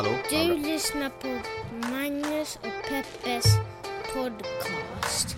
Hallå? Du lyssnar på Magnus och Peppes podcast.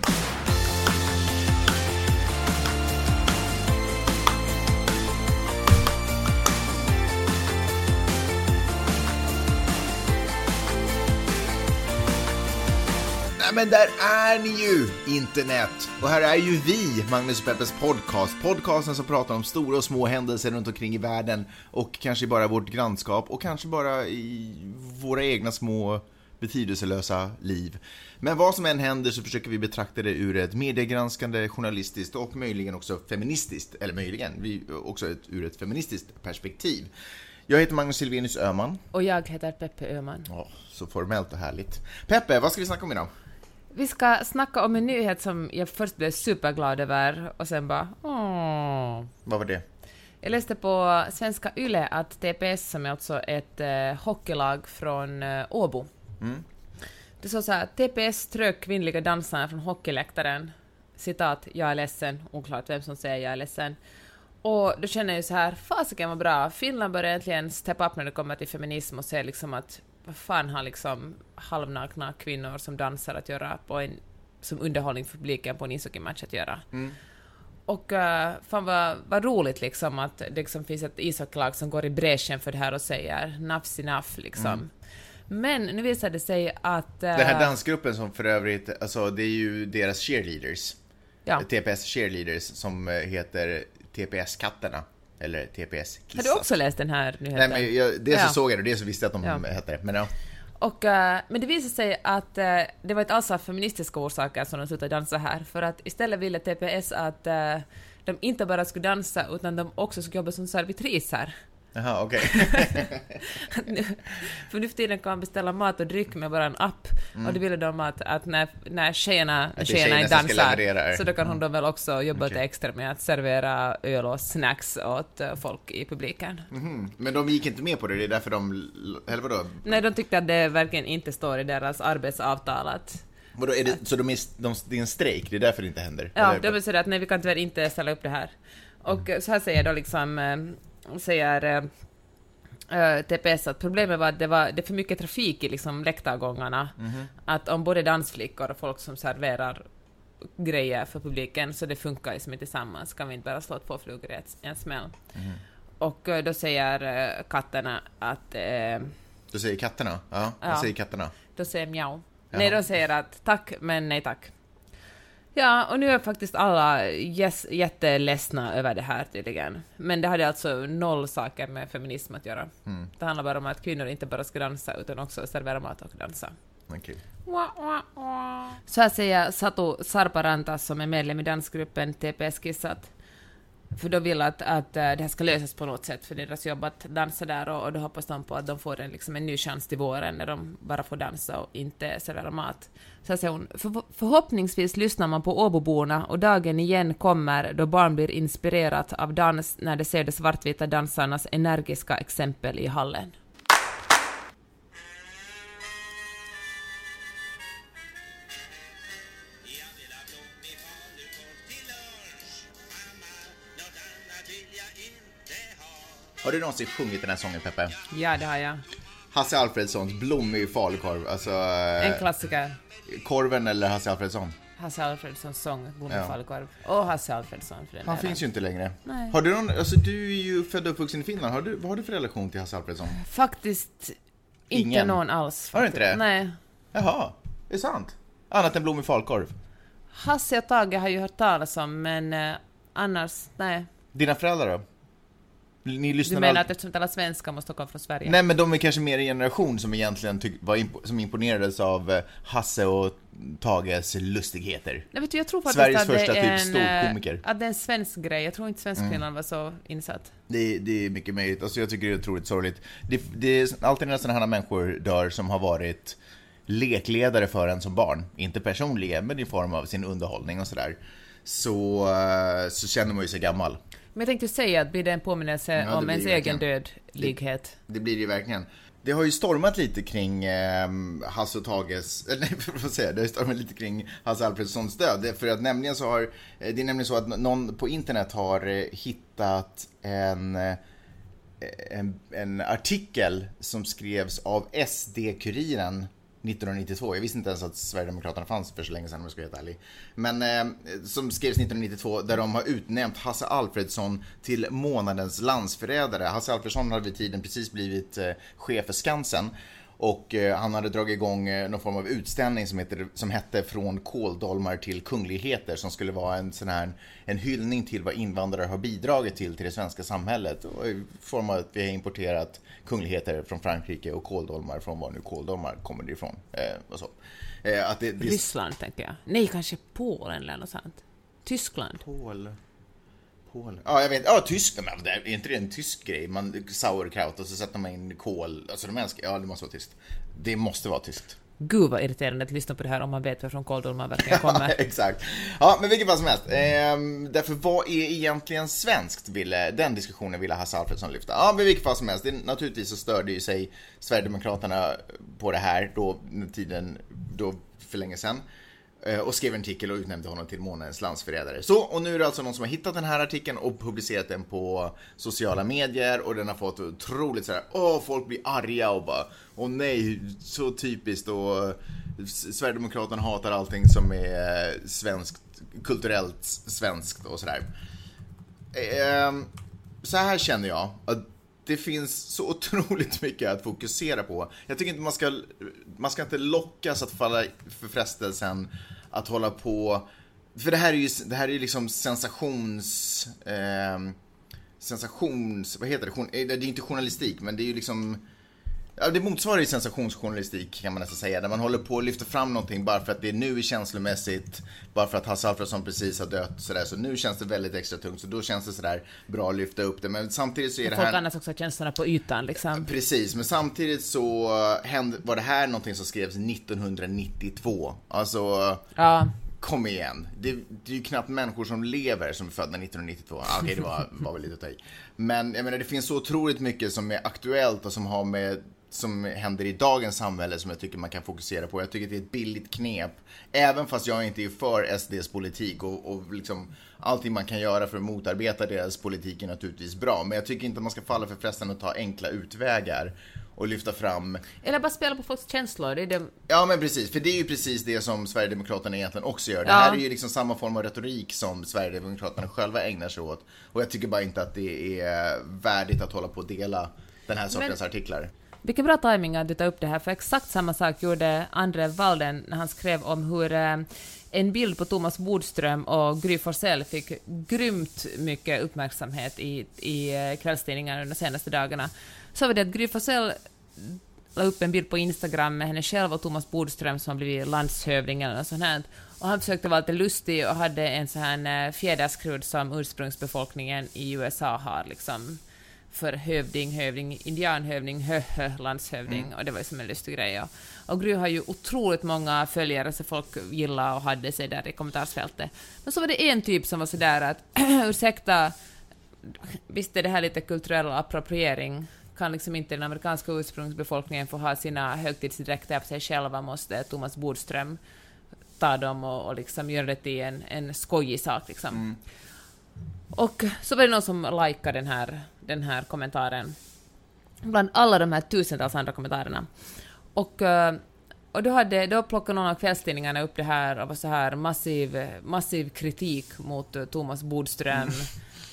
Men där är ni ju, internet! Och här är ju vi, Magnus och Peppes podcast. Podcasten som pratar om stora och små händelser runt omkring i världen och kanske bara vårt grannskap och kanske bara i våra egna små betydelselösa liv. Men vad som än händer så försöker vi betrakta det ur ett mediegranskande, journalistiskt och möjligen också feministiskt, eller möjligen, vi, också ett, ur ett feministiskt perspektiv. Jag heter Magnus Silvenius Öhman. Och jag heter Peppe Öhman. Åh, så formellt och härligt. Peppe, vad ska vi snacka om idag? Vi ska snacka om en nyhet som jag först blev superglad över och sen bara åh. Vad var det? Jag läste på Svenska Yle att TPS, som är alltså ett eh, hockeylag från eh, Åbo, Mm. det står så här, TPS strök kvinnliga dansare från hockeyläktaren. Citat, jag är ledsen, oklart vem som säger jag är ledsen. Och då känner jag ju så här, fasiken vad bra, Finland börjar äntligen steppa upp när det kommer till feminism och se liksom att vad fan har liksom halvnakna kvinnor som dansar att göra på en, som underhållning för publiken på en ishockeymatch att göra. Mm. Och uh, fan vad, vad roligt liksom att det liksom finns ett ishockeylag som går i bräschen för det här och säger nafs enough liksom. Men nu visar det sig att... uh, Den här dansgruppen som för övrigt, alltså det är ju deras cheerleaders. Ja. TPS cheerleaders som eh, heter TPS-katterna. Eller TPS-kissat. Har du också läst den här Nej nyheten? men jag, dels så Ja. såg jag det, dels så visste jag att de Ja. hette det. Men ja. Och, eh, men det visade sig att eh, det var inte alls av feministiska orsaker som de slutade dansa här, för att istället ville TPS att eh, de inte bara skulle dansa, utan de också skulle jobba som servitriser. Jaha, okej. för nu för tiden kan man beställa mat och dryck med bara en app, och det ville de att, att när, när tjejerna, är tjejerna dansar, så då kan hon då väl också jobba Okej. lite extra med att servera öl och snacks åt eh, folk i publiken. Mhm. Men de gick inte med på det, det är därför de... Eller vadå? Nej, de tyckte att det verkligen inte står i deras arbetsavtal att vadå är det, så de är, de, det är en strejk, det är därför det inte händer? Ja, Eller- vill säga att nej, vi kan tyvärr inte ställa upp det här. Och eh, så här säger då liksom, eh, säger eh, eh, TPS att problemet var att det var det är för mycket trafik i liksom läktargångarna. Att om både dansflickor och folk som serverar grejer för publiken, så det funkar liksom inte tillsammans, kan vi inte bara slå två flugor i en smäll. Och eh, då säger katterna att eh, Då säger katterna? Ja, Ja. vad säger katterna? då säger mjau. Nej, de säger att tack, men nej tack. Ja, och nu är faktiskt alla yes, jätteledsna över det här tydligen. Men det hade alltså noll saker med feminism att göra. Mm. Det handlar bara om att kvinnor inte bara ska dansa, utan också servera mat och dansa. Okej. Så här säger Satu Sarparantas som är medlem i dansgruppen TPS Kissat. För de vill att, att eh, det här ska lösas på något sätt för deras jobb att dansa där och, och då hoppas de på att de får en, liksom, en ny chans till våren när de bara får dansa och inte servera mat. Så säger hon, för, förhoppningsvis lyssnar man på Åboborna och dagen igen kommer då barn blir inspirerat av dans när de ser de svartvita dansarnas energiska exempel i hallen. Har du någonsin sjungit den här sången, Peppe? Ja, det har jag. Hasse Alfredsons Blommig falukorv, alltså... eh, En klassiker. korven eller Hasse Alfredsson? Hasse Alfredsons sång, Blommig Ja. falukorv. Och Hasse Alfredsson för den Han delen. finns ju inte längre. Nej. Har du någon, alltså du är ju född och uppvuxen i Finland, har du, vad har du för relation till Hasse Alfredsson? Faktiskt inte Ingen. någon alls. Har du inte det? Nej. Jaha, är det sant? Annat än blommig falukorv? Hasse och Tage har ju hört talas om, men eh, annars, nej. Dina föräldrar då? Ni Du lyssnar menar all- att eftersom de talar svenska måste komma från Sverige? Nej men de är kanske mer en generation som egentligen tyck, var impo, som imponerades av eh, Hasse och Tages lustigheter. Nej, vet du, jag tror faktiskt Sveriges att första typ en, ståuppkomiker. eh, Att det är en svensk grej. Jag tror inte Mm. Svenskfinland var så insatt. Det, det är mycket möjligt, alltså jag tycker det är otroligt sorgligt. Det, det alltid när sådana här människor dör som har varit lekledare för en som barn. Inte personligen, men i form av sin underhållning och sådär. Så, eh, så känner man ju sig gammal. Men jag tänkte säga att blir det en påminnelse Ja, det om ens det egen dödlighet? Det blir det ju verkligen. Det har ju stormat lite kring eh, Hasse och Tages, eller nej, vad säga, det har ju stormat lite kring Hasse Alfredsons död. Det- För att nämligen så har, eh, det är nämligen så att någon på internet har eh, hittat en, eh, en, en artikel som skrevs av SD-Kuriren 1992. Jag visste inte ens att Sverigedemokraterna fanns för så länge sedan om jag ska vara helt ärlig. Men eh, som skrevs 1992 där de har utnämnt Hasse Alfredsson till månadens landsförrädare. Hasse Alfredsson hade vid tiden precis blivit eh, chef för Skansen. Och eh, han hade dragit igång eh, någon form av utställning som, heter, som hette Från kåldolmar till kungligheter som skulle vara en sån här en hyllning till vad invandrare har bidragit till till det svenska samhället. Och I form av att vi har importerat kungligheter från Frankrike och kåldolmar från var nu kåldolmar kommer ifrån. Eh, och så. Eh, att det, det, Ryssland, tänker jag. Nej, kanske Polen eller något sånt. Tyskland. Pol... Polen. Ja, jag vet. Ja, Tyskland. Men det är inte det en tysk grej? Man, sauerkraut och så sätter man in kol. Alltså de älskar... Ja, det måste vara tyskt. Det måste vara tyskt. Gud vad irriterande att lyssna på det här om man vet varifrån kåldolmar verkligen kommer. Exakt. Ja, men vilket fall som helst. Ehm, därför, vad är egentligen svenskt? Ville, den diskussionen ville Hasse Alfredsson lyfta. Ja, men vilket fall som helst. Det, naturligtvis så störde ju sig Sverigedemokraterna på det här då, tiden, då för länge sedan. Eh, och skrev en artikel och utnämnde honom till månadens landsförrädare. Så, och nu är det alltså någon som har hittat den här artikeln och publicerat den på sociala medier och den har fått otroligt sådär, åh, folk blir arga och bara, åh nej, så typiskt och Sverigedemokraterna hatar allting som är svenskt, kulturellt svenskt och sådär. Ehm, så här känner jag att det finns så otroligt mycket att fokusera på. Jag tycker inte man ska, man ska inte lockas att falla för frestelsen att hålla på, för det här är ju, det här är ju liksom sensations, Eh, sensations, vad heter det, eh, det är inte journalistik men det är ju liksom Ja, det motsvarar ju sensationsjournalistik kan man nästan säga, där man håller på att lyfta fram någonting bara för att det nu är känslomässigt, bara för att Hasse Alfredson precis har dött sådär, så nu känns det väldigt extra tungt, så då känns det sådär bra att lyfta upp det, men samtidigt så är det Folk här... annars också känslorna på ytan liksom. Precis, men samtidigt så hände, var det här någonting som skrevs 1992. Alltså, Ja. kom igen. Det, det är ju knappt människor som lever som är födda 1992. Ah, Okej, det var, var väl lite att ta i. Men jag menar, det finns så otroligt mycket som är aktuellt och som har med som händer i dagens samhälle som jag tycker man kan fokusera på. Jag tycker det är ett billigt knep. Även fast jag inte är för SDs politik och, och liksom allting man kan göra för att motarbeta deras politik är naturligtvis bra. Men jag tycker inte man ska falla för frestelsen att ta enkla utvägar och lyfta fram Eller bara spela på folks känslor. Det är det. Ja men precis, för det är ju precis det som Sverigedemokraterna egentligen också gör. Det Ja. här är ju liksom samma form av retorik som Sverigedemokraterna själva ägnar sig åt. Och jag tycker bara inte att det är värdigt att hålla på och dela den här sortens artiklar. Vilken bra timing att du tar upp det här, för exakt samma sak gjorde André Walden när han skrev om hur eh, en bild på Thomas Bodström och Gry Forssell fick grymt mycket uppmärksamhet i, i eh, kvällstidningarna under de senaste dagarna. Så var det att Gry Forssell la upp en bild på Instagram med henne själv och Thomas Bodström som har blivit landshövding eller något sånt här. Och han försökte vara lite lustig och hade en sån här eh, fjäderskrud som ursprungsbefolkningen i USA har liksom för hövding, hövding, indianhövding, höhö, landshövding och det var ju som en lustig grej. Och, och Gry har ju otroligt många följare så folk gillar och hade sig där i kommentarsfältet. Men så var det en typ som var sådär att ursäkta, visst är det här lite kulturell appropriering? Kan liksom inte den amerikanska ursprungsbefolkningen få ha sina högtidsdräkter på sig själva? Måste Thomas Bodström ta dem och, och liksom göra det till en, en skojig sak liksom? Och så var det någon som likade den här, den här kommentaren. Bland alla de här tusentals andra kommentarerna. Och, eh, och då, hade, då plockade någon av kvällstidningarna upp det här och var så här massiv, massiv kritik mot eh, Thomas Bodström.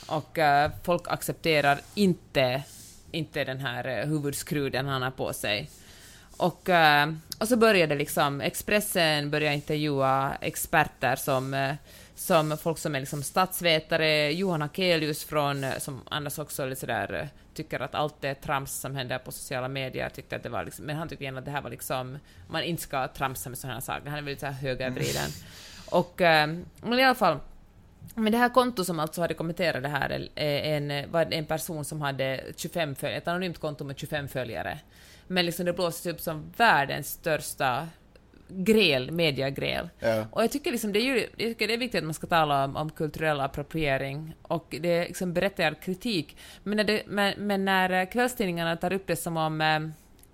Och eh, folk accepterar inte, inte den här huvudskruden han har på sig. Och, och så började liksom, Expressen började intervjua experter som, som folk som är liksom statsvetare, Johan Akelius från, eh, som annars också lite sådär, eh, tycker att allt är trams som händer på sociala medier, tyckte att det var liksom, men han tyckte igen att det här var liksom, man inte ska tramsa med sådana här saker, han är väldigt så här högervriden. Och, eh, men i alla fall, men det här konto som alltså hade kommenterat det här är en, var en person som hade 25 följare, ett anonymt konto med 25 följare. Men liksom det blåses upp som världens största gräl, mediagräl. Ja. Och jag tycker, liksom det är ju, jag tycker det är viktigt att man ska tala om, om kulturell appropriering och det är liksom berättigad kritik. Men när, det, men, men när kvällstidningarna tar upp det som om, eh,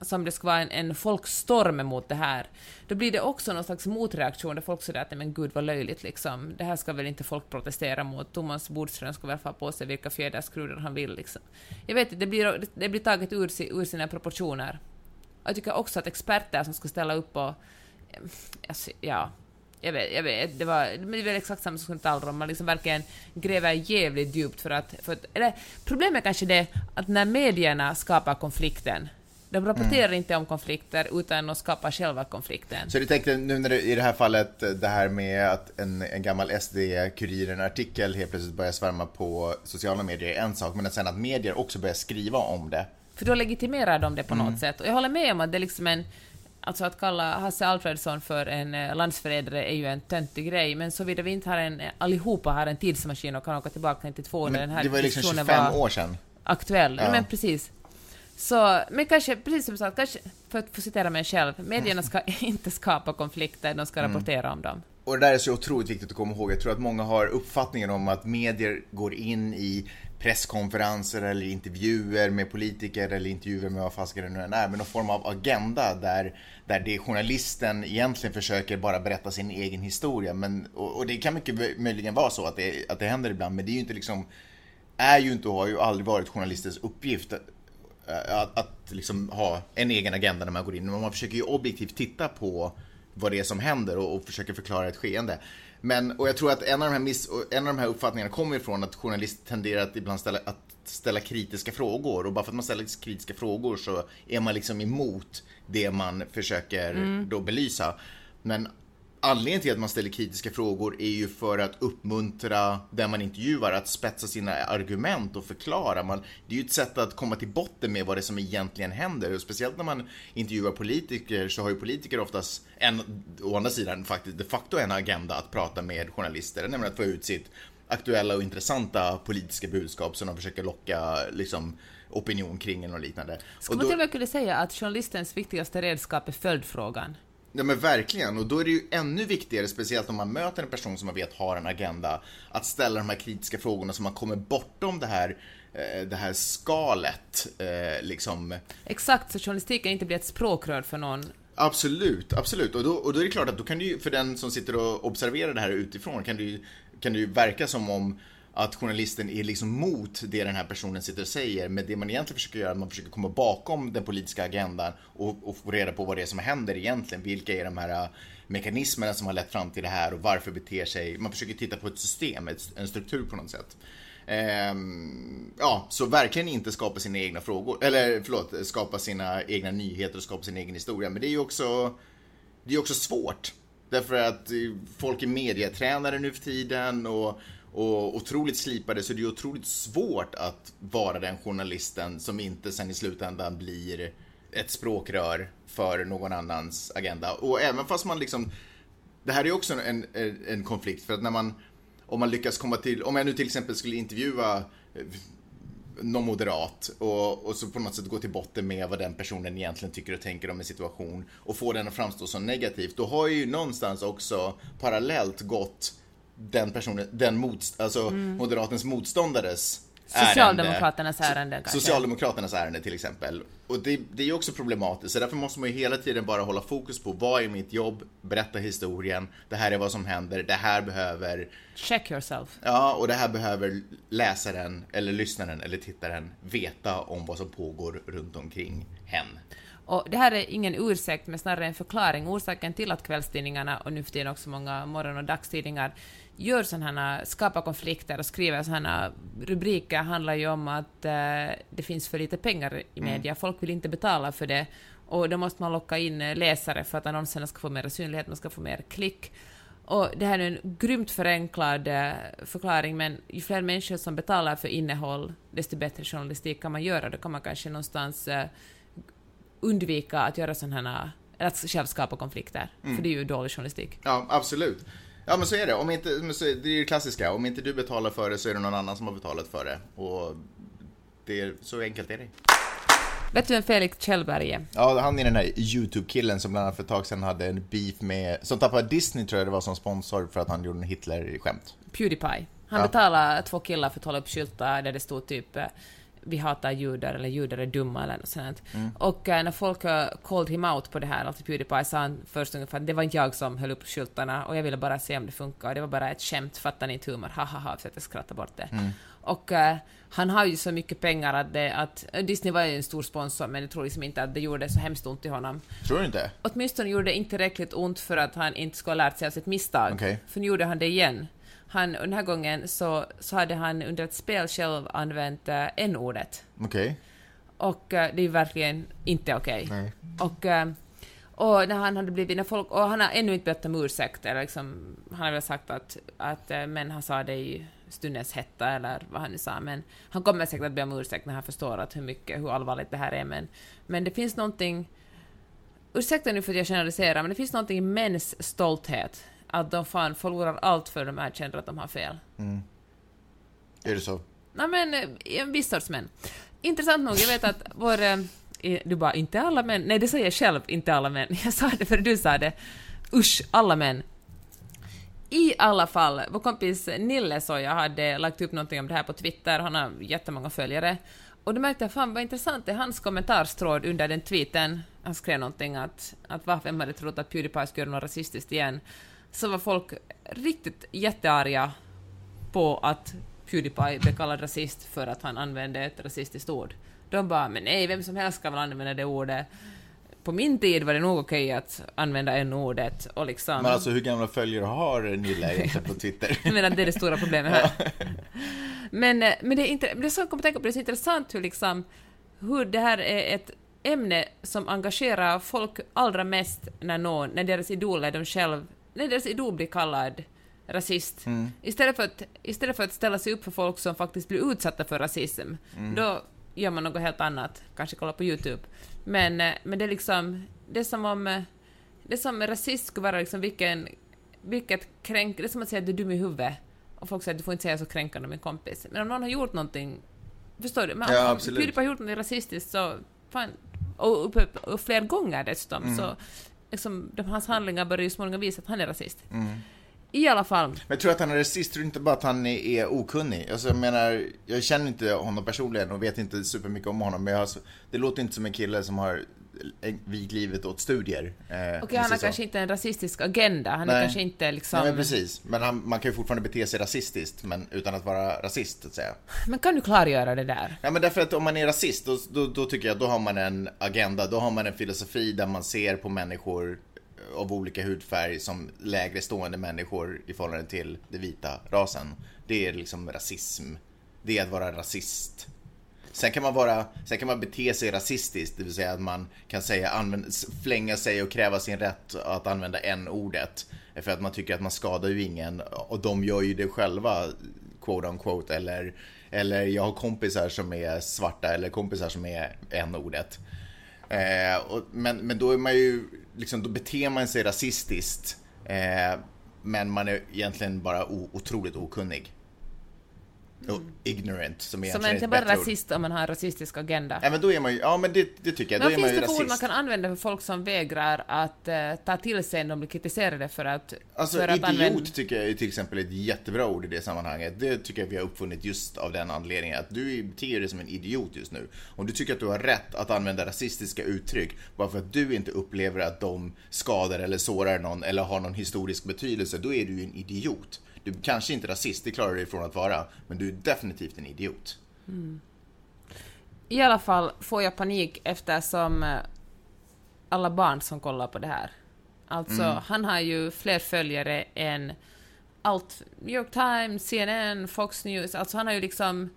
som det ska vara en, en folkstorm mot det här, då blir det också någon slags motreaktion där folk säger att "Nej, men gud vad löjligt liksom, det här ska väl inte folk protestera mot, Thomas Bodström ska väl få på sig vilka fjäderskrudor han vill liksom. Jag vet inte, det blir, det blir taget ur, ur sina proportioner. Jag tycker också att experter som ska ställa upp och... Alltså, ja, jag vet, jag vet, det var det är väl exakt samma som Tallrom, man liksom verkligen gräver jävligt djupt för att, för att... Eller problemet är kanske det att när medierna skapar konflikten, de rapporterar inte om konflikter utan de skapar själva konflikten. Så du tänkte nu när det, i det här fallet det här med att en, en gammal SD-Kuriren-artikel helt plötsligt börjar svärma på sociala medier är en sak, men att sen att medier också börjar skriva om det. För då legitimerar de det på Mm. något sätt. Och jag håller med om att det är liksom en... Alltså att kalla Hasse Alfredsson för en eh, landsförrädare är ju en töntig grej, men såvida vi inte har en, allihopa har en tidsmaskin och kan åka tillbaka till 92 när den här det var ju liksom diskussionen 25 var år sedan. aktuell. Ja. Men precis. Så, men kanske, precis som sagt, kanske, för att få citera mig själv, medierna ska inte skapa konflikter, de ska Mm. rapportera om dem. Och det där är så otroligt viktigt att komma ihåg. Jag tror att många har uppfattningen om att medier går in i presskonferenser eller intervjuer med politiker eller intervjuer med vad fasiken det nu än är, Men någon form av agenda där, där det journalisten egentligen försöker bara berätta sin egen historia. Men, och, och det kan mycket möjligen vara så att det, att det händer ibland, men det är ju inte liksom, är ju inte och har ju aldrig varit journalistens uppgift att, att, att liksom ha en egen agenda när man går in. Men man försöker ju objektivt titta på vad det är som händer och, och försöker förklara ett skeende. Men, och jag tror att en av de här, miss, en av de här uppfattningarna kommer ifrån att journalister tenderar att ibland ställa, att ställa kritiska frågor och bara för att man ställer kritiska frågor så är man liksom emot det man försöker då belysa. Men Anledningen till att man ställer kritiska frågor är ju för att uppmuntra den man intervjuar att spetsa sina argument och förklara. Man, det är ju ett sätt att komma till botten med vad det är som egentligen händer. Och speciellt när man intervjuar politiker så har ju politiker oftast en, å andra sidan faktiskt de facto en agenda att prata med journalister, nämligen att få ut sitt aktuella och intressanta politiska budskap som de försöker locka liksom, opinion kring eller liknande. Skulle man till och med kunna säga att journalistens viktigaste redskap är följdfrågan? Ja men verkligen, och då är det ju ännu viktigare, speciellt om man möter en person som man vet har en agenda, att ställa de här kritiska frågorna så man kommer bortom det här, eh, det här skalet. eh, Liksom. Exakt, så journalistiken inte blir ett språkrör för någon. Absolut, absolut. Och då, och då är det klart att då kan det ju, för den som sitter och observerar det här utifrån, kan det ju, kan det ju verka som om att journalisten är liksom mot det den här personen sitter och säger, men det man egentligen försöker göra är att man försöker komma bakom den politiska agendan och, och få reda på vad det är som händer egentligen. Vilka är de här äh, mekanismerna som har lett fram till det här och varför beter sig... Man försöker titta på ett system, ett, en struktur på något sätt. Ehm, ja, så verkligen inte skapa sina egna frågor, eller förlåt, skapa sina egna nyheter och skapa sin egen historia. Men det är ju också, det är också svårt. Därför att eh, folk är medietränare nu för tiden och, och otroligt slipade, så det är otroligt svårt att vara den journalisten som inte sen i slutändan blir ett språkrör för någon annans agenda. Och även fast man liksom, det här är också en, en, konflikt för att när man, om man lyckas komma till, om jag nu till exempel skulle intervjua eh, någon moderat och, och så på något sätt gå till botten med vad den personen egentligen tycker och tänker om en situation och få den att framstå som negativt, då har ju någonstans också parallellt gått den personen, den motst, alltså moderatens motståndares ärende. Socialdemokraternas ärende kanske. Socialdemokraternas ärende till exempel. Och det, det är ju också problematiskt, så därför måste man ju hela tiden bara hålla fokus på vad är mitt jobb, berätta historien, det här är vad som händer, det här behöver, Check yourself. ja, och det här behöver läsaren eller lyssnaren eller tittaren veta om vad som pågår runt omkring hen. Och det här är ingen ursäkt, men snarare en förklaring. Orsaken till att kvällstidningarna, och nu för tiden också många morgon och dagstidningar, gör sådana här, skapar konflikter och skriver sådana rubriker handlar ju om att eh, det finns för lite pengar i media. Folk vill inte betala för det. Och då måste man locka in eh, läsare för att annonserna ska få mer synlighet, man ska få mer klick. Och det här är en grymt förenklad eh, förklaring, men ju fler människor som betalar för innehåll, desto bättre journalistik kan man göra. Då kan man kanske någonstans eh, undvika att göra sådana här, eller att själv skapa konflikter. För det är ju dålig journalistik. Ja, absolut. Ja, men så är det. Om inte, det är ju det klassiska. Om inte du betalar för det så är det någon annan som har betalat för det. Och det är, så enkelt är det. Vet du vem Felix Kjellberg är? Ja, han är den här YouTube-killen som bland annat för ett tag sedan hade en beef med, som tappade Disney tror jag det var som sponsor för att han gjorde en Hitler-skämt. Pewdiepie. Han Ja. betalade två killar för att hålla upp skyltar där det stod typ eh, vi hatar judar eller judar är dumma eller något sånt. Mm. Och eh, när folk uh, called him out på det här, alltså Pewdiepie sa han först ungefär det var inte jag som höll upp skyltarna och jag ville bara se om det funkar och det var bara ett skämt, fattar ni inte humor, ha ha ha, försökte skratta bort det. Mm. Och eh, han har ju så mycket pengar att, det, att Disney var ju en stor sponsor men jag tror liksom inte att det gjorde så hemskt ont i honom. Tror du inte? Åtminstone gjorde det inte tillräckligt ont för att han inte skulle ha lärt sig av sitt misstag. Okej. För nu gjorde han det igen. Han, den här gången så, så hade han under ett spel själv använt uh, n-ordet. Okej. Och eh, det är verkligen inte okej. Nej. Och, eh, och när han hade blivit, när folk, och han har ännu inte bett om ursäkt, eller liksom, han har väl sagt att, att men han sa det i stundens hetta, eller vad han nu sa, men han kommer säkert att be om ursäkt när han förstår att hur mycket, hur allvarligt det här är, men, men det finns någonting, ursäkta nu för att jag generaliserar, men det finns någonting i mäns stolthet, att de fan förlorar allt för de erkänner att de har fel. Mm. Är det så? Nej men, eh, en viss sorts män. Intressant nog, jag vet att vår... eh, Du bara, inte alla män. Nej, det säger jag själv, inte alla män. Jag sa det för du sa det. Usch, alla män. I alla fall, vår kompis Nille så jag hade lagt upp någonting om det här på Twitter, han har jättemånga följare. Och då märkte jag, fan vad intressant, det är hans kommentarstråd under den tweeten. Han skrev någonting att, att va, vem hade trott att Pewdiepie skulle göra något rasistiskt igen? Så var folk riktigt jättearga på att Pewdiepie blev kallad rasist för att han använde ett rasistiskt ord. De bara, men nej, vem som helst ska väl använda det ordet. På min tid var det nog okej att använda en ordet och liksom... Men alltså hur gamla följare har Nilla egentligen på Twitter? Jag menar, det är det stora problemet här. men, eh, men det är inte, det så jag tänka på, det är så intressant hur liksom, hur det här är ett ämne som engagerar folk allra mest när någon, när deras idoler, de själv, deras idol blir kallad rasist. Mm. Istället, för att, istället för att ställa sig upp för folk som faktiskt blir utsatta för rasism, Mm. då gör man något helt annat, kanske kolla på YouTube. Men, eh, men det är liksom, det är som om, eh, det är som rasist skulle vara liksom vilken, vilket kränk, det är som att säga att du är dum i huvudet. Och folk säger att du får inte säga så kränkande om min kompis. Men om någon har gjort någonting, förstår du? Men Ja, om. Pewdiepie har gjort något rasistiskt så, fan, och, och, och, och flera gånger dessutom, Mm. så liksom, de, hans handlingar börjar ju småningom visa att han är rasist. Mm. I alla fall, Men jag tror att han är rasist, tror inte bara att han är, är okunnig? Alltså jag menar, jag känner inte honom personligen och vet inte supermycket om honom, men har, det låter inte som en kille som har vigt livet åt studier. Eh, okej han har kanske inte en rasistisk agenda, han är Nej. kanske inte liksom... Nej men precis, men han, man kan ju fortfarande bete sig rasistiskt, men utan att vara rasist, så att säga. Men kan du klargöra det där? Ja men därför att om man är rasist, då, då, då tycker jag då har man en agenda, då har man en filosofi där man ser på människor av olika hudfärg som lägre stående människor i förhållande till den vita rasen. Det är liksom rasism. Det är att vara rasist. Sen kan man vara, sen kan man bete sig rasistiskt, det vill säga att man kan säga, använd, flänga sig och kräva sin rätt att använda en ordet För att man tycker att man skadar ju ingen och de gör ju det själva, quote on quote, eller, eller jag har kompisar som är svarta eller kompisar som är n-ordet. Eh, och, men, men då är man ju, liksom, då beter man sig rasistiskt. Eh, men man är egentligen bara o, otroligt okunnig. Och ignorant, som Som egentligen är inte ett bara rasist om man har en rasistisk agenda. Ja men då är man ju, ja men det, det tycker jag, Men då är vad man finns ju det för ord man rasist. kan använda för folk som vägrar att eh, ta till sig när de blir kritiserade för att... Alltså för att idiot använda- tycker jag är till exempel ett jättebra ord i det sammanhanget. Det tycker jag vi har uppfunnit just av den anledningen att du beter dig som en idiot just nu. Om du tycker att du har rätt att använda rasistiska uttryck bara för att du inte upplever att de skadar eller sårar någon eller har någon historisk betydelse, då är du ju en idiot. Du kanske inte är rasist, det klarar du ifrån att vara, men du är definitivt en idiot. I alla fall får jag panik eftersom eh, alla barn som kollar på det här. Alltså, Mm. han har ju fler följare än allt, New York Times, CNN, Fox News, alltså han har ju liksom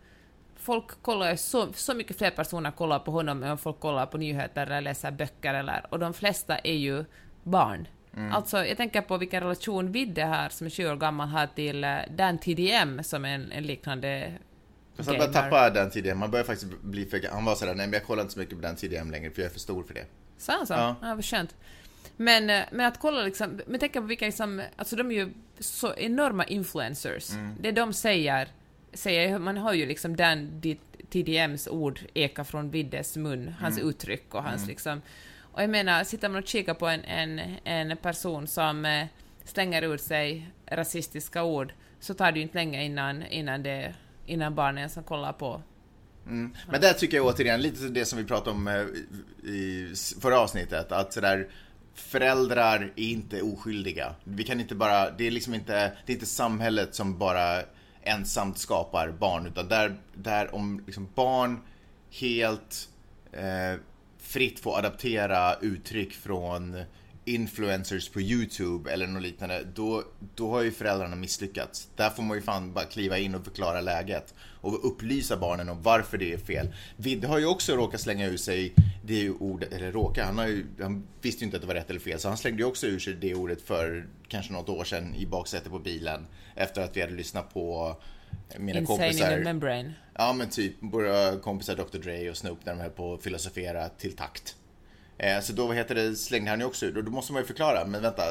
Folk kollar ju så, så mycket fler personer kollar på honom än folk kollar på nyheter eller läser böcker eller, och de flesta är ju barn. Mm. Alltså, jag tänker på vilken relation Vidde här, som är 20 år gammal, har till eh, Dan TDM, som är en, en liknande Fast han börjar gamer. tappa den tidigare, man börjar faktiskt bli för, han var sådär, nej men jag kollar inte så mycket på den tidigare längre för jag är för stor för det. Sa han så? Ja. Ja. vad skönt. Men, eh, men att kolla liksom, men tänk på vilka liksom, alltså de är ju så enorma influencers. Mm. Det de säger, säger, man har ju liksom den dit- TDMs ord eka från Viddes mun, hans Mm. uttryck och hans liksom, och jag menar, sitter man och kikar på en, en, en person som eh, slänger ur sig rasistiska ord, så tar det ju inte länge innan, innan, det, innan barnen som kollar på mm. Men där tycker jag återigen, lite det som vi pratade om eh, i förra avsnittet, att sådär Föräldrar är inte oskyldiga. Vi kan inte bara, det är liksom inte, det är inte samhället som bara ensamt skapar barn, utan där, där om liksom barn helt eh, fritt få adaptera uttryck från influencers på YouTube eller något liknande, då, då har ju föräldrarna misslyckats. Där får man ju fan bara kliva in och förklara läget och upplysa barnen om varför det är fel. Vidde har ju också råkat slänga ur sig det ordet, eller råka, han, har ju, han visste ju inte att det var rätt eller fel, så han slängde ju också ur sig det ordet för kanske något år sedan i baksätet på bilen efter att vi hade lyssnat på mina Insane in kompisar. the membrane. Ja men typ våra kompisar Dr Dre och Snoop när de höll på att filosofera till takt. Eh, så då vad heter det, slängde han ju också ut och då måste man ju förklara, men vänta,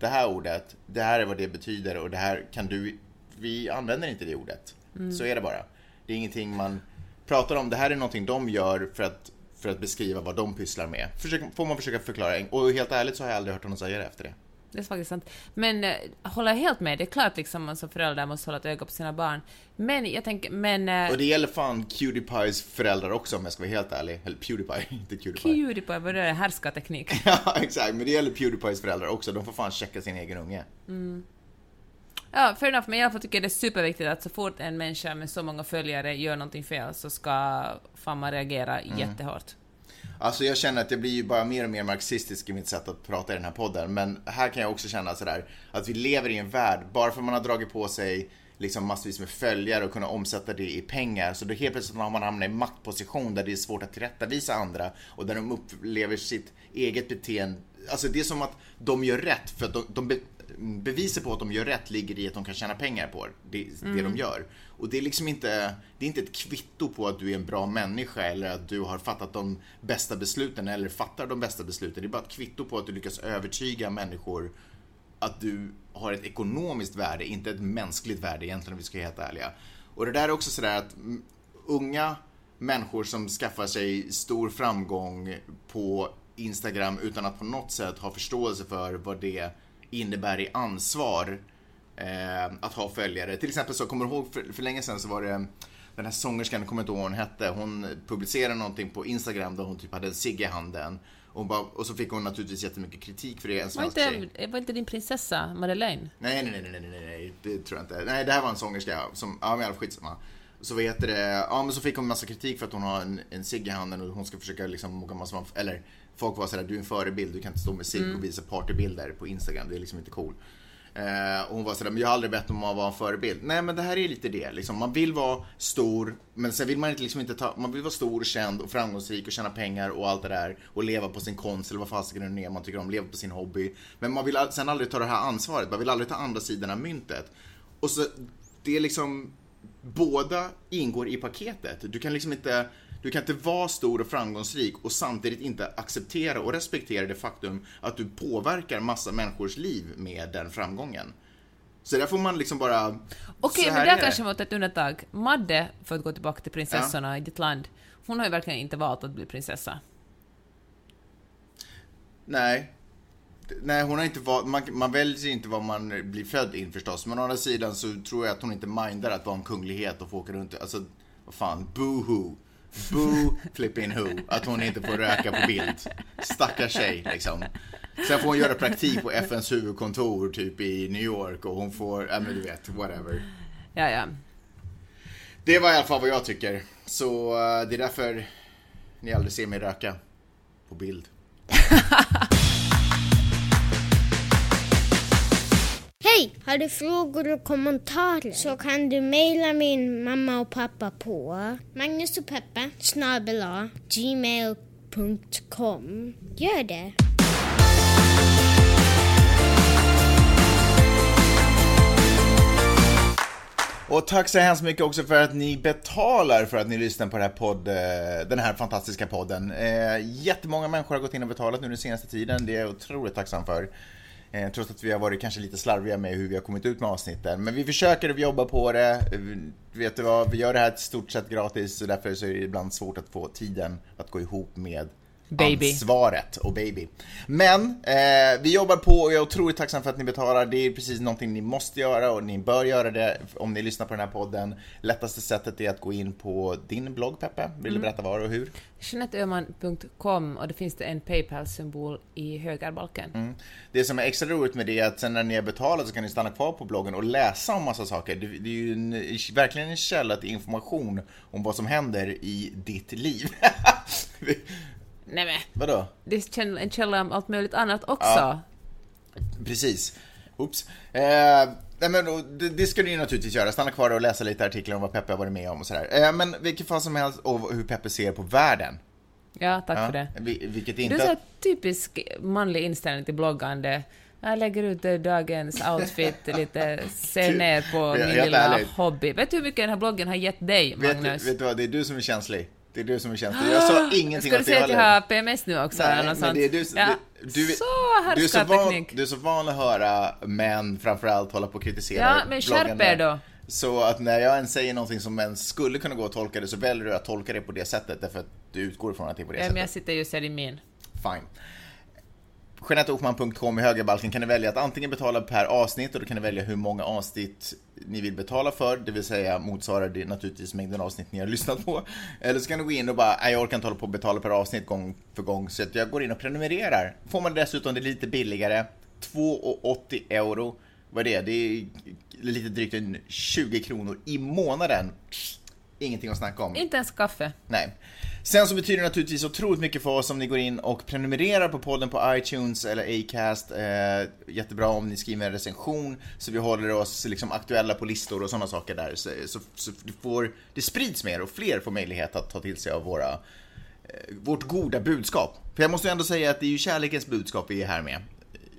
det här ordet, det här är vad det betyder och det här kan du, vi använder inte det ordet. Så är det bara. Det är ingenting man pratar om, det här är någonting de gör för att, för att beskriva vad de pysslar med. Försök, får man försöka förklara, och helt ärligt så har jag aldrig hört honom säga det efter det. Det är faktiskt sant. Men eh, håller helt med, det är klart liksom man som förälder måste hålla ett öga på sina barn. Men jag tänker, men... eh, Och det gäller fan Cuties föräldrar också om jag ska vara helt ärlig. Eller Pewdiepie, inte Cutie Pewdiepie, vad är det? Härskarteknik. Ja, exakt. Men det gäller Pewdiepies föräldrar också. De får fan checka sin egen unge. Ja, fair enough, men i alla fall tycker jag det är superviktigt att så fort en människa med så många följare gör någonting fel så ska fan man reagera Mm. jättehårt. Alltså jag känner att jag blir ju bara mer och mer marxistisk i mitt sätt att prata i den här podden. Men här kan jag också känna sådär att vi lever i en värld, bara för man har dragit på sig liksom massvis med följare och kunna omsätta det i pengar. Så då helt plötsligt har man hamnat i maktposition där det är svårt att tillrättavisa andra och där de upplever sitt eget beteende. Alltså det är som att de gör rätt för att de, de be, beviset på att de gör rätt ligger i att de kan tjäna pengar på det, det de gör. Och det är liksom inte, det är inte ett kvitto på att du är en bra människa eller att du har fattat de bästa besluten eller fattar de bästa besluten. Det är bara ett kvitto på att du lyckas övertyga människor att du har ett ekonomiskt värde, inte ett mänskligt värde egentligen om vi ska vara helt ärliga. Och det där är också sådär att unga människor som skaffar sig stor framgång på Instagram utan att på något sätt ha förståelse för vad det innebär i ansvar eh, att ha följare. Till exempel så kommer du ihåg för, för länge sedan så var det den här sångerskan, jag kommer inte ihåg vad hon hette, hon publicerade någonting på Instagram där hon typ hade en cigg i handen. Och, bara, och så fick hon naturligtvis jättemycket kritik för det, en Var svensk tjej. inte, var inte din prinsessa Madeleine? Nej, nej, nej, nej, nej, nej, det tror jag inte. Nej, det här var en sångerska som, ja men skitsamma. Så vad heter det, ja men så fick hon massa kritik för att hon har en, en cigg i handen och hon ska försöka liksom mocka massa, eller folk var sådär, du är en förebild, du kan inte stå med cigg och visa partybilder på Instagram, det är liksom inte cool. Eh, och hon var sådär, men jag har aldrig bett om att vara en förebild. Nej men det här är lite det, liksom. man vill vara stor, men sen vill man inte, liksom inte ta, man vill vara stor och känd och framgångsrik och tjäna pengar och allt det där. Och leva på sin konst eller vad fasiken det är man tycker om, leva på sin hobby. Men man vill sen aldrig ta det här ansvaret, man vill aldrig ta andra sidan av myntet. Och så, det är liksom, båda ingår i paketet. Du kan liksom inte, du kan inte vara stor och framgångsrik och samtidigt inte acceptera och respektera det faktum att du påverkar massa människors liv med den framgången. Så där får man liksom bara... Okej, så men där kanske mot ett undantag. Madde, för att gå tillbaka till prinsessorna i ditt land, hon har ju verkligen inte valt att bli prinsessa. Nej. Nej, hon har inte valt, man, man väljer inte vad man blir född in förstås. Men å andra sidan så tror jag att hon inte mindar att vara en kunglighet och få åka runt. Alltså, vad fan, boo-hoo. Boo flipping who. Att hon inte får röka på bild. Stackars tjej liksom. Sen får hon göra praktik på FNs huvudkontor typ i New York och hon får, ja men du vet, whatever. Ja, ja. Det var i alla fall vad jag tycker. Så eh, det är därför ni aldrig ser mig röka på bild. Hej! Har du frågor och kommentarer så kan du mejla min mamma och pappa på magnusochpeppa snabel-a gmail.com. Gör det! Och tack så hemskt mycket också för att ni betalar för att ni lyssnar på den här, podd, eh, den här fantastiska podden. Eh, jättemånga människor har gått in och betalat nu den senaste tiden. Det är jag otroligt tacksam för. Eh, trots att vi har varit kanske lite slarviga med hur vi har kommit ut med avsnitten. Men vi försöker och vi jobbar på det. Eh, vet du vad, vi gör det här i stort sett gratis och därför så är det ibland svårt att få tiden att gå ihop med Baby. ansvaret och baby. Men eh, vi jobbar på och jag är otroligt tacksam för att ni betalar. Det är precis någonting ni måste göra och ni bör göra det om ni lyssnar på den här podden. Lättaste sättet är att gå in på din blogg Peppe. Vill du berätta var och hur? JeanetteÖhman.com och det finns det en Paypal-symbol i högerbalken. Mm. Det som är extra roligt med det är att sen när ni har betalat så kan ni stanna kvar på bloggen och läsa om massa saker. Det, det är ju en, verkligen en källa till information om vad som händer i ditt liv. Nej men, Vadå? det är en källa om allt möjligt annat också. Ja. Precis. Oops. Eh, nej men, det, det ska ni ju naturligtvis göra. Stanna kvar och läsa lite artiklar om vad Peppe har varit med om och sådär. Eh, men vilket fall som helst, och hur Peppe ser på världen. Ja, tack Ja, för det. vi- Vilket Du inte... är så typisk manlig inställning till bloggande. Jag lägger ut eh, dagens outfit, lite ser ner på min lilla ärligt. hobby. Vet du hur mycket den här bloggen har gett dig, vet, Magnus? du- vet du vad, det är du som är känslig. Det är du som är känslig. Jag sa ingenting Ska du säga det att jag har PMS nu också? eller Nej, något men sånt? det är du, ja. du, du, så du, är så van, du är så van att höra män framförallt hålla på och kritisera Ja, men skärp er då. Så att när jag än säger någonting som ens skulle kunna gå att tolka det så väljer du att tolka det på det sättet därför att du utgår ifrån att det är på det Ja, sättet. men jag sitter just här i min. Fine. JeanetteOhman.com i högerbalken kan ni välja att antingen betala per avsnitt och då kan ni välja hur många avsnitt ni vill betala för, det vill säga motsvarar det naturligtvis mängden avsnitt ni har lyssnat på. Eller så kan du gå in och bara, nej jag orkar inte hålla på och betala per avsnitt gång för gång, så jag går in och prenumererar. Får man dessutom det lite billigare, 2,80 euro. Vad är det? Det är lite drygt en 20 kronor i månaden. Ingenting att snacka om. Inte ens kaffe. Nej. Sen så betyder det naturligtvis otroligt mycket för oss om ni går in och prenumererar på podden på iTunes eller Acast. Eh, jättebra om ni skriver en recension så vi håller oss liksom aktuella på listor och sådana saker där. Så, så, så det, får, det sprids mer och fler får möjlighet att ta till sig av våra, eh, vårt goda budskap. För jag måste ju ändå säga att det är ju kärlekens budskap vi är här med.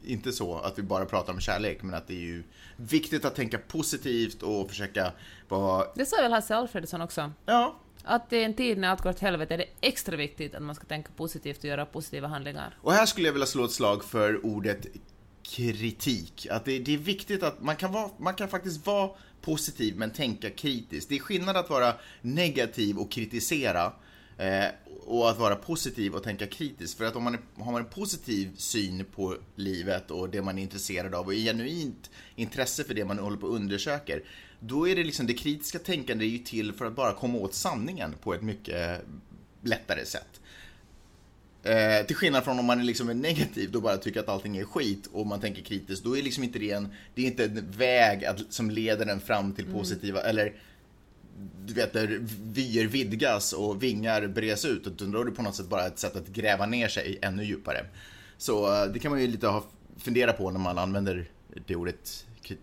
Inte så att vi bara pratar om kärlek, men att det är ju viktigt att tänka positivt och försöka vara, Det sa väl Hasse Alfredsson också? ja, att i en tid när allt går åt helvete är det extra viktigt att man ska tänka positivt och göra positiva handlingar. Och här skulle jag vilja slå ett slag för ordet kritik. Att det, det är viktigt att man kan, vara, man kan faktiskt vara positiv men tänka kritiskt. Det är skillnad att vara negativ och kritisera eh, och att vara positiv och tänka kritiskt. För att om man är, har man en positiv syn på livet och det man är intresserad av och genuint intresse för det man håller på och undersöker, då är det liksom det kritiska tänkandet är ju till för att bara komma åt sanningen på ett mycket lättare sätt. Eh, till skillnad från om man är liksom är negativ då bara tycker att allting är skit och man tänker kritiskt, då är liksom inte det en, det är inte en väg att, som leder den fram till positiva, eller du vet där vyer vidgas och vingar bres ut, utan då är det på något sätt bara ett sätt att gräva ner sig ännu djupare. Så eh, det kan man ju lite ha, fundera på när man använder det ordet. Äh,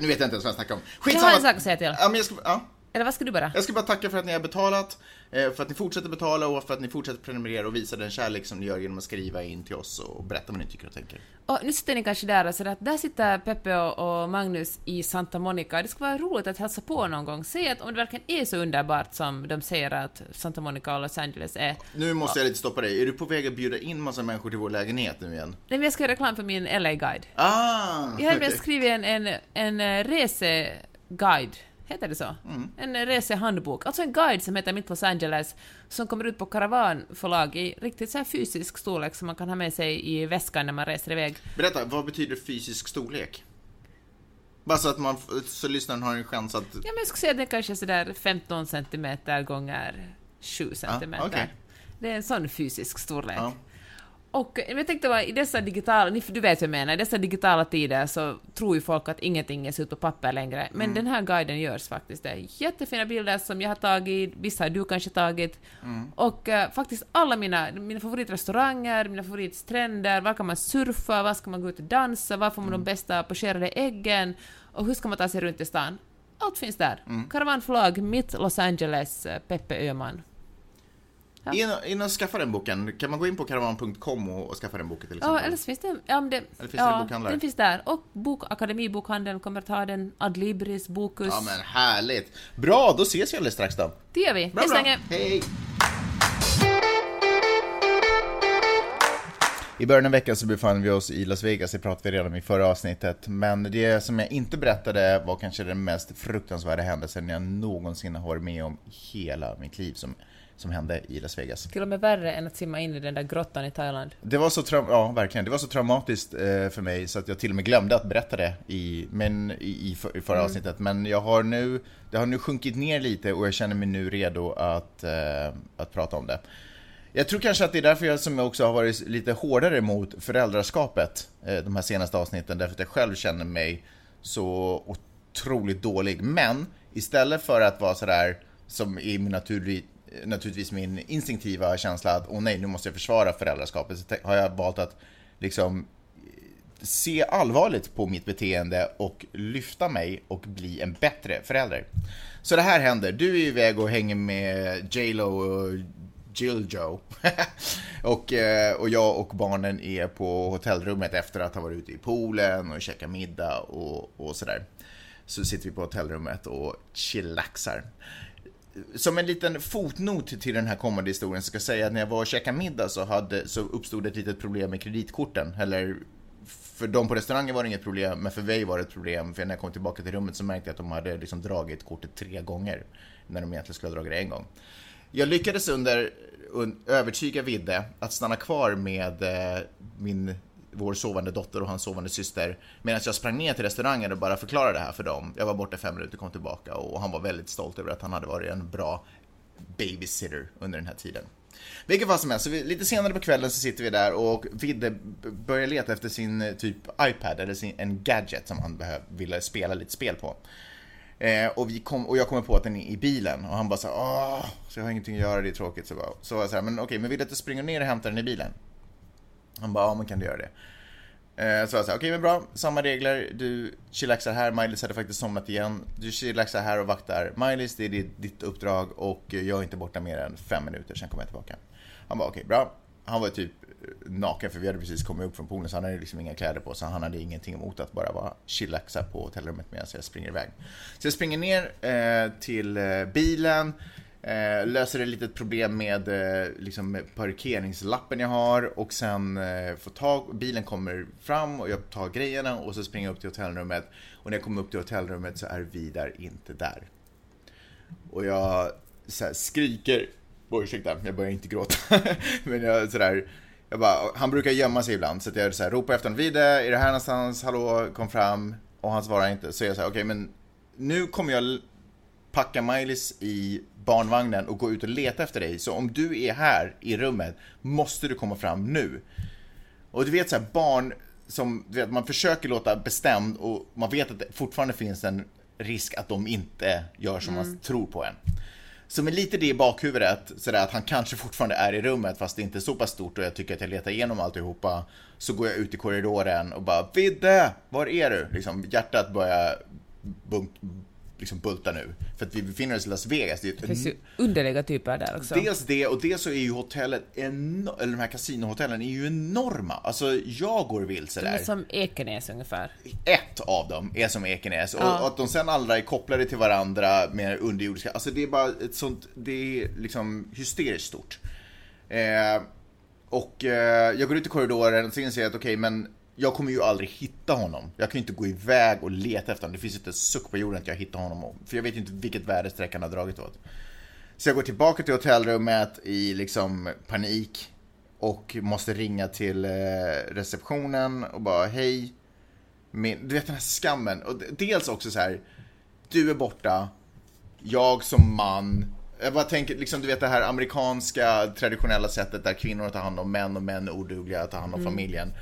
nu vet jag inte ens vad jag snackar om. Jag har en sak att säga till. Ja, men jag ska, ja. Eller vad ska du bara? Jag ska bara tacka för att ni har betalat, eh, för att ni fortsätter betala och för att ni fortsätter prenumerera och visa den kärlek som ni gör genom att skriva in till oss och berätta vad ni tycker och tänker. Och nu sitter ni kanske där och sådär att där sitter Peppe och, Magnus i Santa Monica. Det skulle vara roligt att hälsa på någon gång. Se att om det verkligen är så underbart som de säger att Santa Monica och Los Angeles är. Nu måste jag lite stoppa dig. Är du på väg att bjuda in massa människor till vår lägenhet nu igen? Nej, men jag ska göra reklam för min LA-guide. Ah! Jag har okej. skrivit en, en, en reseguide, heter det så? Mm. En resehandbok, alltså en guide som heter Mitt Los Angeles, som kommer ut på Karavanförlag i riktigt så här fysisk storlek som man kan ha med sig i väskan när man reser iväg. Berätta, vad betyder fysisk storlek? Bara så att man, så lyssnaren har en chans att... Ja, men jag skulle säga att det är kanske sådär 15 centimeter gånger 7 centimeter. okej. Det är en sån fysisk storlek. Ja. Och jag tänkte bara, i dessa digitala, du vet vad jag menar, i dessa digitala tider så tror ju folk att ingenting är ut på papper längre. Men Mm. den här guiden görs faktiskt. Det är jättefina bilder som jag har tagit, vissa har du kanske tagit. Mm. Och eh, faktiskt alla mina, mina favoritrestauranger, mina favoritstränder, var kan man surfa, var ska man gå ut och dansa, var får man Mm. de bästa pocherade äggen och hur ska man ta sig runt i stan. Allt finns där. Mm. Karavanförlag, Mitt Los Angeles, eh, Peppe Öhman. Ja. In, in och skaffa den boken. Kan man gå in på karavan.com och, och skaffa den boken till Ja, exempel? eller så finns det... Ja, det, finns det ja, bokhandlar? den finns där. Och bok, Akademibokhandeln kommer ta den, Adlibris, Bokus. Ja men härligt! Bra, då ses vi alldeles strax då. Det gör vi. Bra, Hej så länge. Hej! I början av veckan så befann vi oss i Las Vegas, det pratade vi redan om i förra avsnittet. Men det som jag inte berättade var kanske den mest fruktansvärda händelsen jag någonsin har varit med om hela mitt liv som, som hände i Las Vegas. Till och med värre än att simma in i den där grottan i Thailand. Det var så, tra- ja, verkligen. Det var så traumatiskt eh, för mig så att jag till och med glömde att berätta det i, men, i, i, för, i förra avsnittet. Men jag har nu, det har nu sjunkit ner lite och jag känner mig nu redo att, eh, att prata om det. Jag tror kanske att det är därför jag som också har varit lite hårdare mot föräldraskapet eh, de här senaste avsnitten, därför att jag själv känner mig så otroligt dålig. Men istället för att vara sådär som i min naturlig, naturligtvis min instinktiva känsla att åh nej, nu måste jag försvara föräldraskapet, så har jag valt att liksom eh, se allvarligt på mitt beteende och lyfta mig och bli en bättre förälder. Så det här händer. Du är iväg och hänger med J Lo och Jill Joe. och, eh, och jag och barnen är på hotellrummet efter att ha varit ute i poolen och käkat middag och, och sådär. Så sitter vi på hotellrummet och chillaxar. Som en liten fotnot till den här kommande historien så ska jag säga att när jag var och käkade middag så, hade, så uppstod ett litet problem med kreditkorten. Eller för de på restaurangen var det inget problem, men för mig var det ett problem. För när jag kom tillbaka till rummet så märkte jag att de hade liksom dragit kortet tre gånger. När de egentligen skulle ha dragit det en gång. Jag lyckades under, un, övertyga Vidde att stanna kvar med eh, min, vår sovande dotter och hans sovande syster medan jag sprang ner till restaurangen och bara förklarade det här för dem. Jag var borta fem minuter, kom tillbaka och han var väldigt stolt över att han hade varit en bra babysitter under den här tiden. Vilket fall som helst, så vi, lite senare på kvällen så sitter vi där och Vidde börjar leta efter sin eh, typ iPad eller sin, en gadget som han behöv, ville spela lite spel på. Eh, och, vi kom, och jag kommer på att den är i bilen och han bara såhär åh, så jag har ingenting att göra, det är tråkigt. Så, bara, så var jag såhär, men okej, men vill du att jag springer ner och hämtar den i bilen? Han bara, ja men kan du göra det? Eh, så jag sa, okej men bra, samma regler, du chillaxar här, Miley hade faktiskt somnat igen. Du chillaxar här och vaktar Miley, det är ditt, uppdrag och jag är inte borta mer än fem minuter, sen kommer jag tillbaka. Han bara, okej bra. Han var typ eh, naken för vi hade precis kommit upp från poolen så han hade liksom inga kläder på så han hade ingenting emot att bara vara chillaxa på hotellrummet medan jag springer iväg. Så jag springer ner eh, till eh, bilen, eh, löser ett litet problem med eh, liksom parkeringslappen jag har och sen eh, får tag, bilen kommer fram och jag tar grejerna och så springer jag upp till hotellrummet och när jag kommer upp till hotellrummet så är Vidar inte där. Och jag så här, skriker, oj ursäkta, jag börjar inte gråta, men jag sådär jag bara, han brukar gömma sig ibland så att jag så här, ropar efter honom, Vide, är det här någonstans? Hallå, kom fram. Och han svarar inte. Så jag säger, okej okay, men nu kommer jag packa Miley's i barnvagnen och gå ut och leta efter dig. Så om du är här i rummet måste du komma fram nu. Och du vet så här, barn som, du vet, man försöker låta bestämd och man vet att det fortfarande finns en risk att de inte gör som man tror på en. Så med lite det i bakhuvudet, sådär att han kanske fortfarande är i rummet fast det inte är så pass stort och jag tycker att jag letar igenom alltihopa. Så går jag ut i korridoren och bara Vidde, var är du? Liksom, hjärtat börjar bunk, liksom bulta nu. För att vi befinner oss i Las Vegas. Det, är Det finns ju underliga typer där också. Dels det och dels så är ju hotellet, eller de här kasinohotellen är ju enorma. Alltså jag går vilse De är där. som Ekenäs ungefär. Ett av dem är som Ekenäs Ja. och att de sen alla är kopplade till varandra med underjordiska, alltså det är bara ett sånt, det är liksom hysteriskt stort. Eh, och eh, jag går ut i korridoren och jag att okej, men jag kommer ju aldrig hitta honom. Jag kan ju inte gå iväg och leta efter honom. Det finns inte en suck på jorden att jag hittar honom. För jag vet ju inte vilket väderstreck han har dragit åt. Så jag går tillbaka till hotellrummet i liksom panik och måste ringa till eh, receptionen och bara hej. Min, du vet den här skammen. Och dels också så här. Du är borta. Jag som man. Jag bara tänker, liksom, du vet det här amerikanska traditionella sättet där kvinnor tar hand om män och män är odugliga att ta hand om familjen.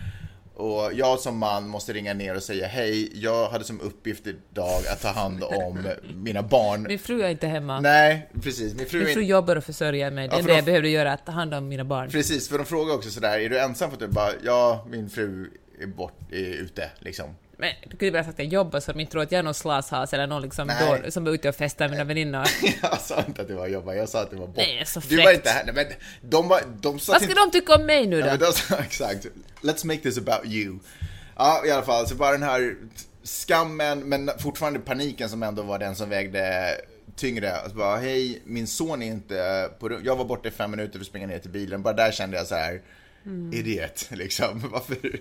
Och jag som man måste ringa ner och säga hej, jag hade som uppgift idag att ta hand om mina barn. Min fru är inte hemma. Nej, precis. Min fru Min fru jobbar och försörjer mig. Det Ja, enda de- jag behövde göra att ta hand om mina barn. Precis, för de frågar också sådär, är du ensam för att du bara, ja, min fru är bort, är ute liksom. Men du kunde bara sagt att jag jobbar så de inte tror att jag är någon slashas eller någon liksom Nej. då, som är ute och festar med mina väninnor. Jag sa inte att det var jobba, jag sa att det var bort. Nej, så du var fräckt. inte här, nej, men de var, de sa Vad ska de tycka om mig nu Ja, då? men de sa, exakt, let's make this about you. Ja, i alla fall, så bara den här skammen, men fortfarande paniken som ändå var den som vägde tyngre. Alltså bara, hej, min son är inte på Jag var borta i fem minuter för att springa ner till bilen. Bara där kände jag så här, Mm. idiot liksom. Varför?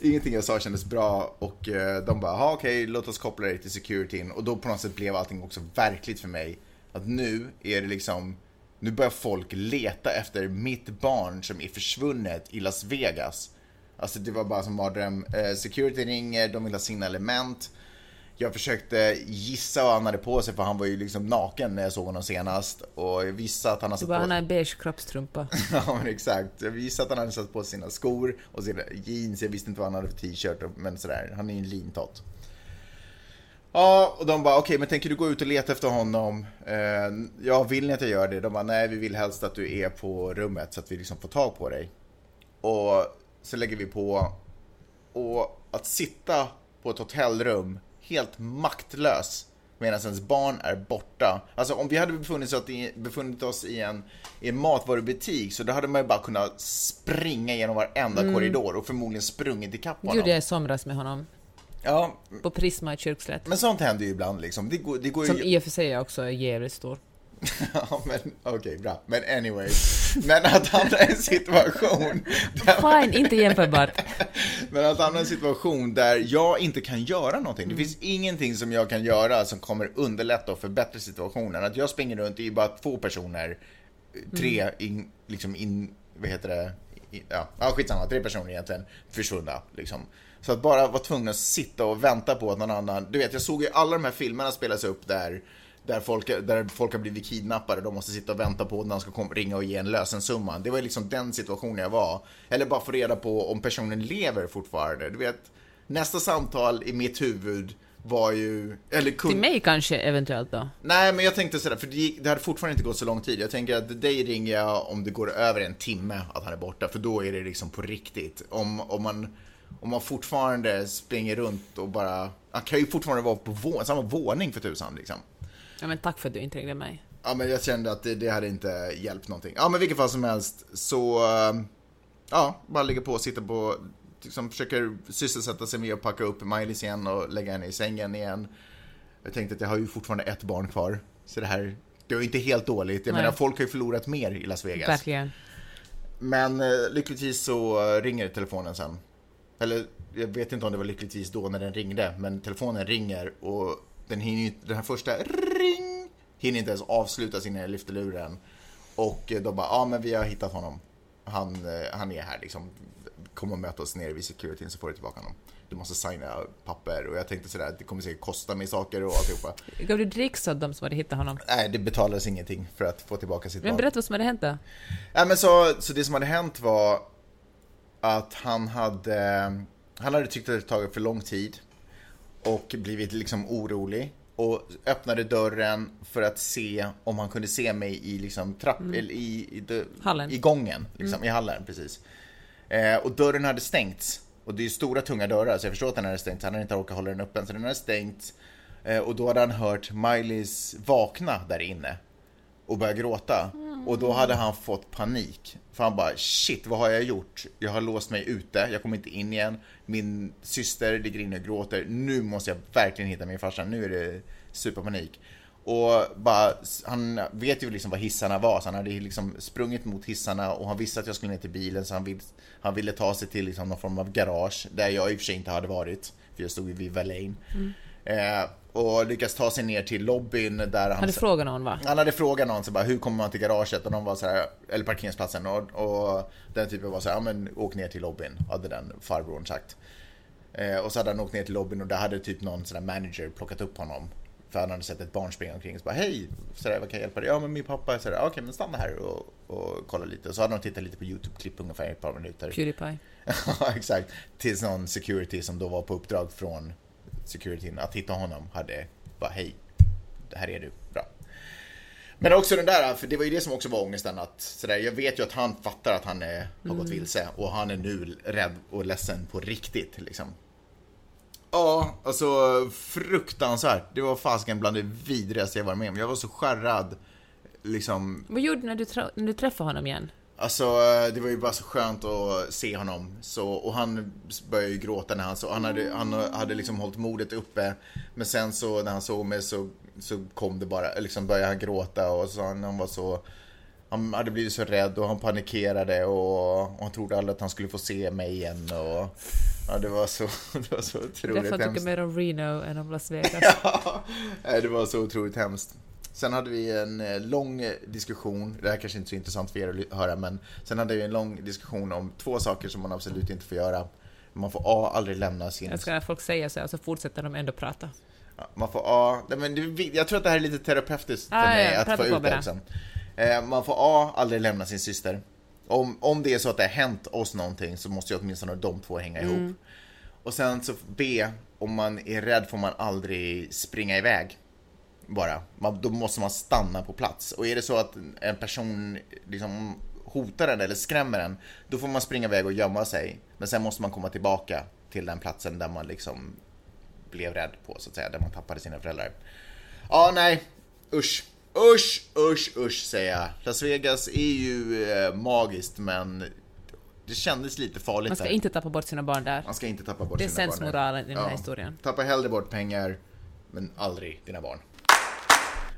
Ingenting jag sa kändes bra och eh, de bara, okej, okej, låt oss koppla dig till securityn. Och då på något sätt blev allting också verkligt för mig. Att nu är det liksom, nu börjar folk leta efter mitt barn som är försvunnet i Las Vegas. Alltså det var bara som mardröm. Eh, security ringer, de vill ha signalement. Jag försökte gissa vad han hade på sig för han var ju liksom naken när jag såg honom senast. Och jag visste att han hade satt bara, på han har en beige kroppstrumpa. Ja men exakt. Jag visste att han hade satt på sina skor och sina jeans. Jag visste inte vad han hade för t-shirt men sådär. Han är ju en lintott. Ja, och de bara okej, men tänker du gå ut och leta efter honom? Eh, ja, vill ni att jag gör det? De bara nej, vi vill helst att du är på rummet så att vi liksom får tag på dig. Och så lägger vi på och att sitta på ett hotellrum helt maktlös medan ens barn är borta. Alltså om vi hade befunnit oss i, befunnit oss i, en, i en matvarubutik så då hade man ju bara kunnat springa genom varenda korridor och förmodligen sprungit ikapp honom. Gjorde jag i somras med honom. Ja, På Prisma i Kyrkslätt. men sånt händer ju ibland liksom. Det går, det går Som ju... i och för sig också är jävligt stor. Ja, men okej, bra. Men anyway. Men att hamna i en situation där Fine, inte jämförbart. Men att hamna i en situation där jag inte kan göra någonting. Mm. Det finns ingenting som jag kan göra som kommer underlätta och förbättra situationen. Att jag springer runt, det är ju bara två personer, tre, Mm. in, liksom in, vad heter det? Ja, ja, skitsamma, tre personer egentligen försvunna. Liksom. Så att bara vara tvungen att sitta och vänta på att någon annan, du vet jag såg ju alla de här filmerna spelas upp där där folk, där folk har blivit kidnappade, de måste sitta och vänta på att någon ska ringa och ge en lösensumma. Det var liksom den situationen jag var. Eller bara få reda på om personen lever fortfarande. Du vet, nästa samtal i mitt huvud var ju... Eller kun, Till mig kanske, eventuellt då. Nej, men jag tänkte sådär, för det, gick, det hade fortfarande inte gått så lång tid. Jag tänker att dig ringer jag om det går över en timme att han är borta, för då är det liksom på riktigt. Om, om, man, om man fortfarande springer runt och bara... Han kan ju fortfarande vara på vå, samma våning för tusan liksom. Ja, men tack för att du inte ringde mig. Ja, men jag kände att det, det hade inte hjälpt någonting. Ja, men vilket fall som helst så... eh, Ja, bara ligga på och sitta på... Liksom försöker sysselsätta sig med att packa upp Miley igen och lägga henne i sängen igen. Jag tänkte att jag har ju fortfarande ett barn kvar. Så det här... Det var ju inte helt dåligt. Jag Nej. menar, folk har ju förlorat mer i Las Vegas. Verkligen. Men eh, lyckligtvis så eh, ringer telefonen sen. Eller jag vet inte om det var lyckligtvis då när den ringde, men telefonen ringer och den, hinner, den här första ring hinner inte ens avslutas innan jag lyfter luren. Och eh, de bara, ja men vi har hittat honom. Han, eh, han är här liksom. Kom och möt oss nere vid securityn så får du tillbaka honom. Du måste signa papper och jag tänkte sådär, det kommer säkert kosta mig saker och alltihopa. Gav du dricks åt dem som hade hittat honom? Nej, det betalades ingenting för att få tillbaka sitt Men barn. berätta vad som hade hänt då. Ja, men så, så det som hade hänt var att han hade, han hade tyckt att det tagit för lång tid och blivit liksom orolig och öppnade dörren för att se om han kunde se mig i liksom trapp, eller i, i, dö- Hallen. i gången, liksom, i hallen precis. Eh, och dörren hade stängts. Och det är ju stora tunga dörrar så jag förstår att den hade stängts, han hade inte orkat hålla den öppen så den hade stängts. Eh, och då hade han hört Miley's vakna där inne och börja gråta. Och då hade han fått panik. För han bara shit, vad har jag gjort? Jag har låst mig ute, jag kommer inte in igen. Min syster ligger inne och gråter. Nu måste jag verkligen hitta min farsa, nu är det superpanik. Och bara, han vet ju liksom vad hissarna var, så han hade liksom sprungit mot hissarna och han visste att jag skulle ner till bilen så han, vill, han ville ta sig till liksom någon form av garage, där jag i och för sig inte hade varit, för jag stod ju vid Verlaine. Eh, och lyckas ta sig ner till lobbyn där han... Hade frågat någon va? Han hade frågat någon så bara, hur kommer man till garaget? Och de var så här, eller parkeringsplatsen. Och, och den typen var så här, ja men åk ner till lobbyn, hade den farbrorn sagt. Eh, och så hade han åkt ner till lobbyn och där hade typ någon sån manager plockat upp honom. För han hade sett ett barn springa omkring. Så bara, hej, så där, vad kan jag hjälpa dig? Ja men min pappa så där, okej men stanna här och, och kolla lite. Så hade de tittat lite på YouTube-klipp ungefär ett par minuter. Pewdiepie. Ja, exakt. Tills någon security som då var på uppdrag från securityn att hitta honom hade bara hej, här är du, bra. Men också den där, för det var ju det som också var ångesten att sådär, jag vet ju att han fattar att han är, har gått vilse och han är nu rädd och ledsen på riktigt liksom. Ja, alltså fruktansvärt. Det var fasiken bland det vidrigaste jag varit med om. Jag var så skärrad liksom Vad gjorde du när du, när du träffade honom igen? Alltså det var ju bara så skönt att se honom. Så, och han började ju gråta när han såg, han hade, han hade liksom hållit modet uppe. Men sen så när han såg mig så, så kom det bara, liksom började han gråta och så han, han var så, han hade blivit så rädd och han panikerade och, och han trodde aldrig att han skulle få se mig igen och ja, det var så, det var så otroligt Därför tycker hemskt. mer om Reno än om Las Vegas. Ja, det var så otroligt hemskt. Sen hade vi en eh, lång diskussion, det här kanske inte är så intressant för er att höra, men sen hade vi en lång diskussion om två saker som man absolut inte får göra. Man får A. Aldrig lämna sin... Jag ska folk säger så här, så fortsätter de ändå prata. Man får A. Men jag tror att det här är lite terapeutiskt för Ah, mig ja, att få ut det också. Eh, Man får A. Aldrig lämna sin syster. Om, om det är så att det har hänt oss någonting så måste ju åtminstone de två hänga Mm. ihop. Och sen så B. Om man är rädd får man aldrig springa iväg. Bara. Man, då måste man stanna på plats. Och är det så att en person liksom hotar en eller skrämmer en, då får man springa iväg och gömma sig. Men sen måste man komma tillbaka till den platsen där man liksom blev rädd på så att säga, där man tappade sina föräldrar. Ja, nej, usch. Usch, usch, usch säger jag. Las Vegas är ju eh, magiskt men det kändes lite farligt Man ska där. inte tappa bort sina barn där. Man ska inte tappa bort Det är sina barn. där. sensmoralen i den här historien. Tappa hellre bort pengar, men aldrig dina barn.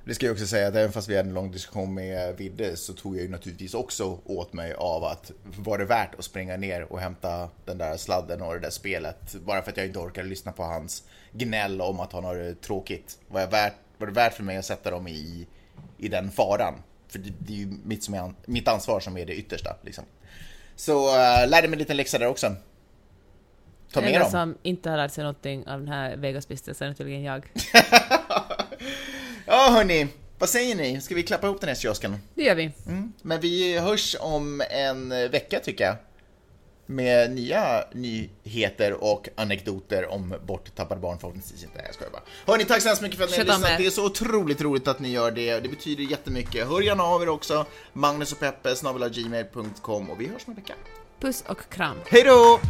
Det ska jag också säga att även fast vi hade en lång diskussion med Vidde så tog jag ju naturligtvis också åt mig av att var det värt att springa ner och hämta den där sladden och det där spelet bara för att jag inte orkade lyssna på hans gnäll om att han har det tråkigt. Var, jag värt, var det värt för mig att sätta dem i, i den faran? För det, det är ju mitt, som är, mitt ansvar som är det yttersta. Liksom. Så uh, lärde mig en liten läxa där också. Ta med dem. som inte har lärt sig någonting av den här Vegas-vistelsen är tydligen jag. Ja hörni, vad säger ni? Ska vi klappa ihop den här kiosken? Det gör vi. Mm. Men vi hörs om en vecka tycker jag. Med nya nyheter och anekdoter om borttappade barn förhoppningsvis inte. Jag skojar bara. Hörni, tack så hemskt mycket för att ni har lyssnat. Det är så otroligt roligt att ni gör det. Det betyder jättemycket. Hör gärna av er också. Magnus och Peppe, gmail.com och vi hörs om en vecka. Puss och kram. Hej då!